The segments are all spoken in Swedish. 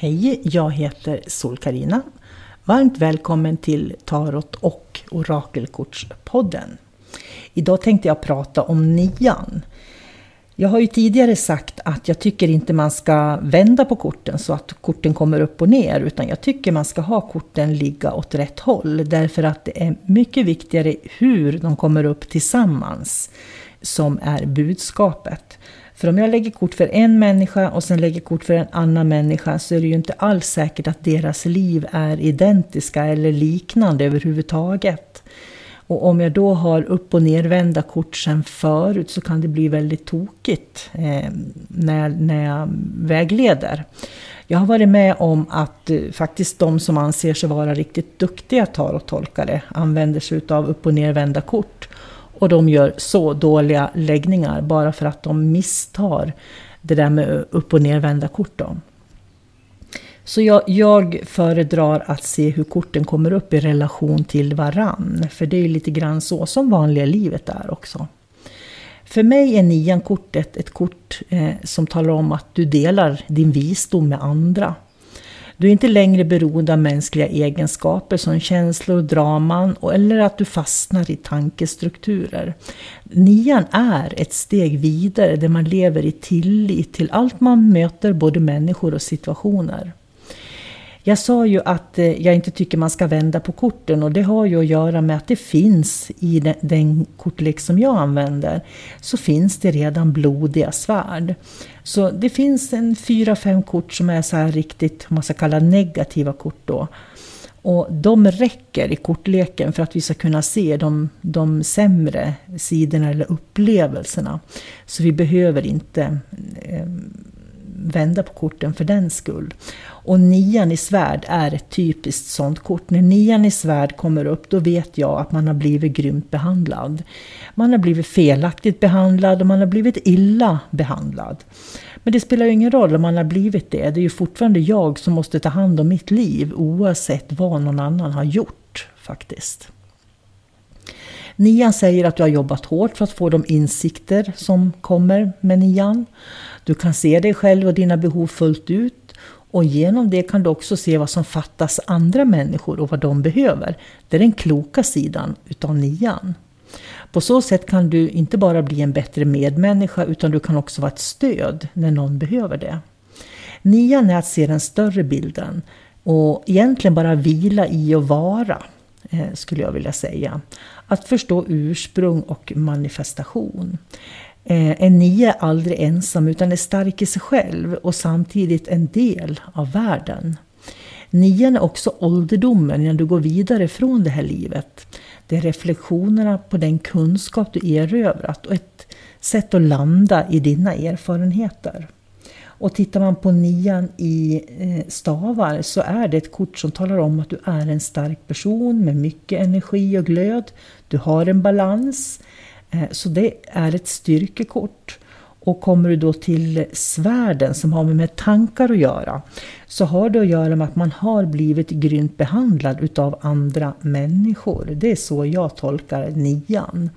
Hej, jag heter Sol-Karina. Varmt välkommen till Tarot och Orakelkortspodden. Idag tänkte jag prata om nian. Jag har ju tidigare sagt att jag tycker inte man ska vända på korten så att korten kommer upp och ner utan jag tycker man ska ha korten ligga åt rätt håll därför att det är mycket viktigare hur de kommer upp tillsammans som är budskapet. För om jag lägger kort för en människa och sen lägger kort för en annan människa så är det ju inte alls säkert att deras liv är identiska eller liknande överhuvudtaget. Och om jag då har upp och nervända kort sen förut så kan det bli väldigt tokigt eh, när, när jag vägleder. Jag har varit med om att eh, faktiskt de som anser sig vara riktigt duktiga tarottolkare använder sig av upp och nervända kort. Och de gör så dåliga läggningar bara för att de misstar det där med upp och nervända kort. Då. Så jag, jag föredrar att se hur korten kommer upp i relation till varann. För det är lite grann så som vanliga livet är också. För mig är nian-kortet ett kort eh, som talar om att du delar din visdom med andra. Du är inte längre beroende av mänskliga egenskaper som känslor, draman eller att du fastnar i tankestrukturer. Nian är ett steg vidare där man lever i tillit till allt man möter, både människor och situationer. Jag sa ju att eh, jag inte tycker man ska vända på korten och det har ju att göra med att det finns i den, den kortlek som jag använder så finns det redan blodiga svärd. Så det finns en fyra, fem kort som är så här riktigt, man ska kalla negativa kort då. Och de räcker i kortleken för att vi ska kunna se de, de sämre sidorna eller upplevelserna. Så vi behöver inte eh, vända på korten för den skull. Och nian i svärd är ett typiskt sånt kort. När nian i svärd kommer upp då vet jag att man har blivit grymt behandlad. Man har blivit felaktigt behandlad och man har blivit illa behandlad. Men det spelar ju ingen roll om man har blivit det. Det är ju fortfarande jag som måste ta hand om mitt liv oavsett vad någon annan har gjort faktiskt. Nian säger att du har jobbat hårt för att få de insikter som kommer med nian. Du kan se dig själv och dina behov fullt ut och genom det kan du också se vad som fattas andra människor och vad de behöver. Det är den kloka sidan utav nian. På så sätt kan du inte bara bli en bättre medmänniska utan du kan också vara ett stöd när någon behöver det. Nian är att se den större bilden och egentligen bara vila i och vara, Eh, skulle jag vilja säga. Att förstå ursprung och manifestation. Eh, en nia är aldrig ensam utan är stark i sig själv och samtidigt en del av världen. Nian är också ålderdomen när du går vidare från det här livet. Det är reflektionerna på den kunskap du erövrat och ett sätt att landa i dina erfarenheter. Och tittar man på nian i eh, stavar så är det ett kort som talar om att du är en stark person med mycket energi och glöd. Du har en balans. Eh, så det är ett styrkekort. Och kommer du då till svärden som har med tankar att göra, så har det att göra med att man har blivit grymt behandlad utav andra människor. Det är så jag tolkar nian.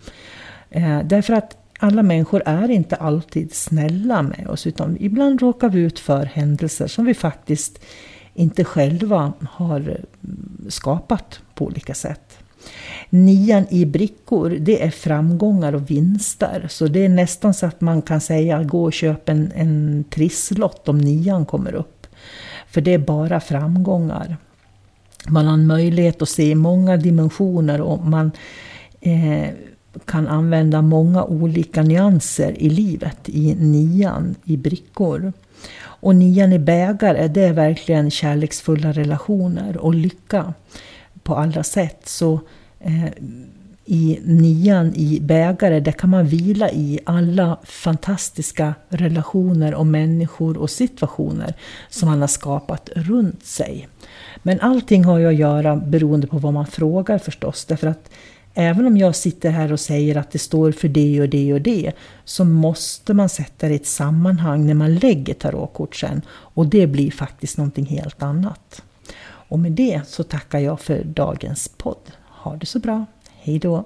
Eh, därför att alla människor är inte alltid snälla med oss, utan ibland råkar vi ut för händelser som vi faktiskt inte själva har mm, skapat på olika sätt. Nian i brickor, det är framgångar och vinster. Så det är nästan så att man kan säga gå och köp en, en trisslott om nian kommer upp. För det är bara framgångar. Man har en möjlighet att se många dimensioner och man eh, kan använda många olika nyanser i livet i nian i brickor. Och nian i bägare, det är verkligen kärleksfulla relationer och lycka på alla sätt. Så eh, i nian i bägare, där kan man vila i alla fantastiska relationer och människor och situationer som man har skapat runt sig. Men allting har ju att göra beroende på vad man frågar förstås. Därför att även om jag sitter här och säger att det står för det och det och det, så måste man sätta det i ett sammanhang när man lägger tarotkort sen. Och det blir faktiskt någonting helt annat. Och med det så tackar jag för dagens podd. Ha det så bra. Hej då!